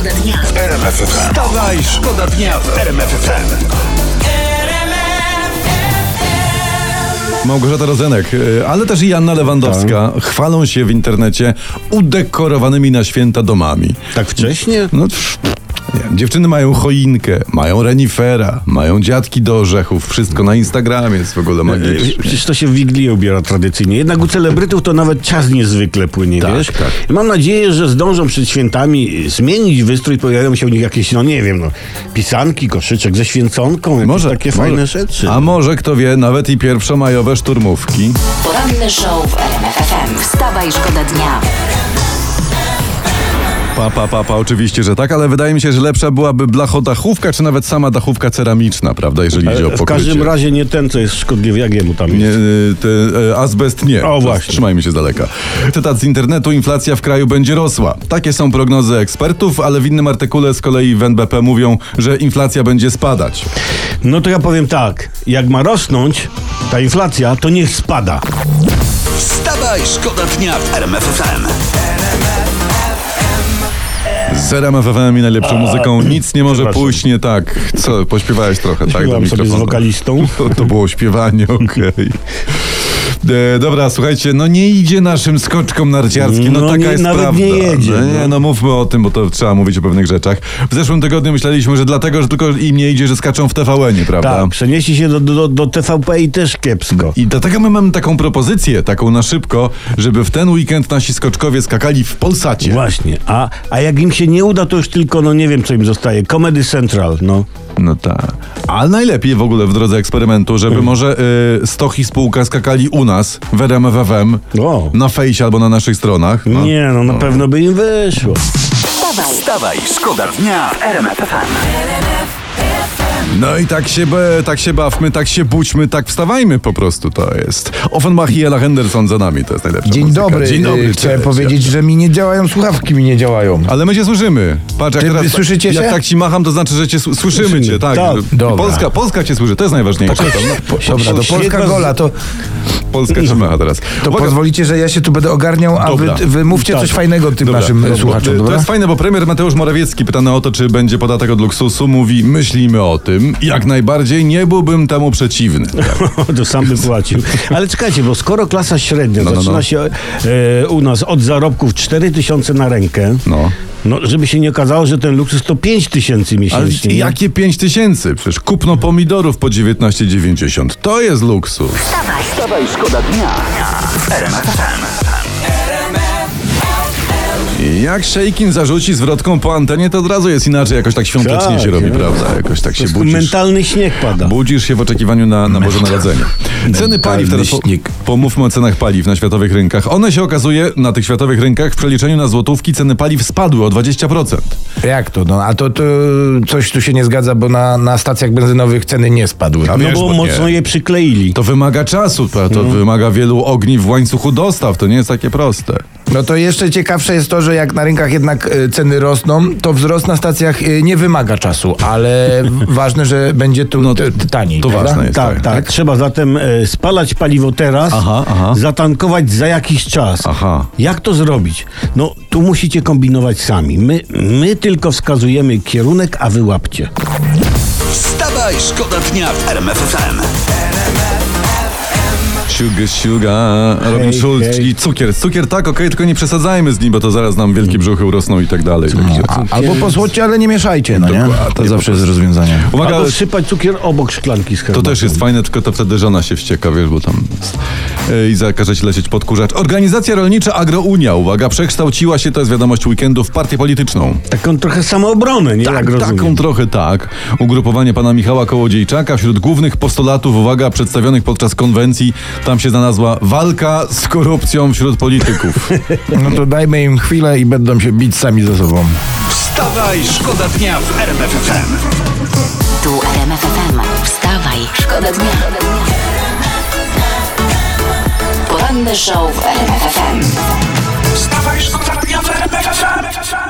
szkoda dnia. RMFFM. Wstawaj, szkoda dnia w RMFFM. Małgorzata Rozenek, y, ale też i Janna Lewandowska chwalą się w internecie udekorowanymi na święta domami. Tak wcześnie? No, pff, nie dziewczyny mają choinkę, mają renifera, mają dziadki do orzechów, wszystko na Instagramie jest w ogóle magiczne. Przecież to się w Wigilię ubiera tradycyjnie. Jednak u celebrytów to nawet czas niezwykle płynie, Tak, wiesz? tak. I mam nadzieję, że zdążą przed świętami zmienić wystrój, pojawią się u nich jakieś, no nie wiem, no, pisanki, koszyczek ze święconką, Może takie może. fajne rzeczy. A może, kto wie, nawet i pierwszomajowe szturmówki. Poranny show w RMFFM. Wstawaj, szkoda dnia. Pa, pa, pa, pa, oczywiście, że tak, ale wydaje mi się, że lepsza byłaby blachodachówka, czy nawet sama dachówka ceramiczna, prawda, jeżeli idzie o E, W pokrycie. każdym razie nie ten, co jest szkodliwy, jak jemu tam Nie, jest. y, te, e, azbest nie. O, właśnie. Trzymajmy się z daleka. Cytat z internetu. Inflacja w kraju będzie rosła. Takie są prognozy ekspertów, ale w innym artykule z kolei w NBP mówią, że inflacja będzie spadać. No to ja powiem tak, jak ma rosnąć ta inflacja, to niech spada. Wstawaj, szkoda dnia w RMFFM. Z RMF FM i najlepszą muzyką nic nie może pójść nie tak. Co, pośpiewałeś trochę, tak? do sobie z wokalistą. To, to było śpiewanie, okej. E, dobra, słuchajcie, no nie idzie naszym skoczkom narciarskim, no, No taka nie- jest nawet prawda. nie jedzie, No, nie, no. no mówmy o tym, bo to trzeba mówić o pewnych rzeczach. W zeszłym tygodniu myśleliśmy, że dlatego, że tylko im nie idzie, że skaczą w TVN-ie, prawda? Tak, przenieśli się do, do, do TVP i też kiepsko. I dlatego my mamy taką propozycję, taką na szybko, żeby w ten weekend nasi skoczkowie skakali w Polsacie. Właśnie, a, a jak im się nie uda, to już tylko, no nie wiem, co im zostaje. Comedy Central, no. No tak. A najlepiej w ogóle w drodze eksperymentu, żeby Hmm. może y, Stoch i spółka skakali u nas w RMFFM, O. na fejsie albo na naszych stronach. No. Nie, no na pewno by im wyszło. Wstawaj, szkoda dnia w RMFFM. No i tak się, be, tak się bawmy, tak się budźmy, tak wstawajmy po prostu to jest. Offenbach i Ella Henderson za nami, to jest najlepsza Dzień muzyka. dobry. Dzień dobry, Y, Chciałem cześć. powiedzieć, że mi nie działają, słuchawki mi nie działają. Ale my cię słyszymy. Patrz, jak Ty- teraz. słyszycie Jak się? tak ci macham, to znaczy, że cię s- słyszymy cię, tak. Tak. Polska, Polska cię słyszy, to jest najważniejsze. No, Dobra, to Polska z- gola, to, Polska cię macha teraz. to Uwaga. pozwolicie, że ja się tu będę ogarniał, a wy, wy mówcie Tak. coś fajnego tym Dobra, naszym dobra. słuchaczom, To dobra? jest fajne, bo premier Mateusz Morawiecki pytany o to, czy będzie podatek od luksusu, mówi, myślimy o tym. Jak najbardziej nie byłbym temu przeciwny. to sam by płacił. Ale czekajcie, bo skoro klasa średnia No, no, zaczyna no. się e, u nas od zarobków 4 tysiące na rękę, No. no żeby się nie okazało, że ten luksus to 5 tysięcy Ale miesięcznie. nie? jakie 5 tysięcy? Przecież kupno pomidorów po 19,90. To jest luksus. Wstawaj, szkoda dnia. I jak Szejkin zarzuci zwrotką po antenie, to od razu jest inaczej. Jakoś tak świątecznie Tak, się robi, nie? prawda? Jakoś tak się budzisz. mentalny śnieg pada. Budzisz się w oczekiwaniu na, na Boże Narodzenie. Ceny paliw, teraz po, pomówmy o cenach paliw na światowych rynkach. One się okazuje, na tych światowych rynkach w przeliczeniu na złotówki ceny paliw spadły o 20%. Jak to? No, a to, to coś tu się nie zgadza, bo na, na stacjach benzynowych ceny nie spadły. A No wiesz, bo bo nie. mocno je przykleili. To wymaga czasu, to, to wymaga wielu ogni w łańcuchu dostaw, to nie jest takie proste. No to jeszcze ciekawsze jest to, że jak na rynkach jednak e, ceny rosną, to wzrost na stacjach e, nie wymaga czasu, ale ważne, że będzie tu No taniej. to prawda? ważne jest. Tak, tak, Trzeba zatem e, spalać paliwo teraz, Aha, aha. zatankować za jakiś czas. Aha. Jak to zrobić? No, tu musicie kombinować sami. My, my tylko wskazujemy kierunek, a wy łapcie. Wstawaj, szkoda dnia w RMFFM. Sugar, sugar, Robin Hej, Schulz, czyli cukier. Cukier tak, okej, tylko nie przesadzajmy z nim, bo to zaraz nam wielkie brzuchy urosną i tak dalej. Także. A, albo posłodźcie, ale nie mieszajcie, no nie? To zawsze jest rozwiązanie. Uwaga, Albo sypać cukier obok szklanki z to też jest fajne, tylko to wtedy żona się wścieka, wiesz, bo tam. E, I zakaże ci lecieć podkurzacz. Organizacja rolnicza Agrounia, uwaga, przekształciła się, to jest wiadomość weekendu, w partię polityczną. Taką trochę samoobronę, nie? Jak Tak, rozumiem. taką trochę tak. Ugrupowanie pana Michała Kołodziejczaka wśród głównych postulatów, uwaga, przedstawionych podczas konwencji, tam się znalazła walka z korupcją wśród polityków. No to dajmy im chwilę i będą się bić sami ze sobą. Wstawaj, szkoda dnia w RMFFM. Tu RMF FM. Wstawaj, szkoda dnia. Poranny show w RMF FM. Wstawaj, szkoda dnia w RMFFM.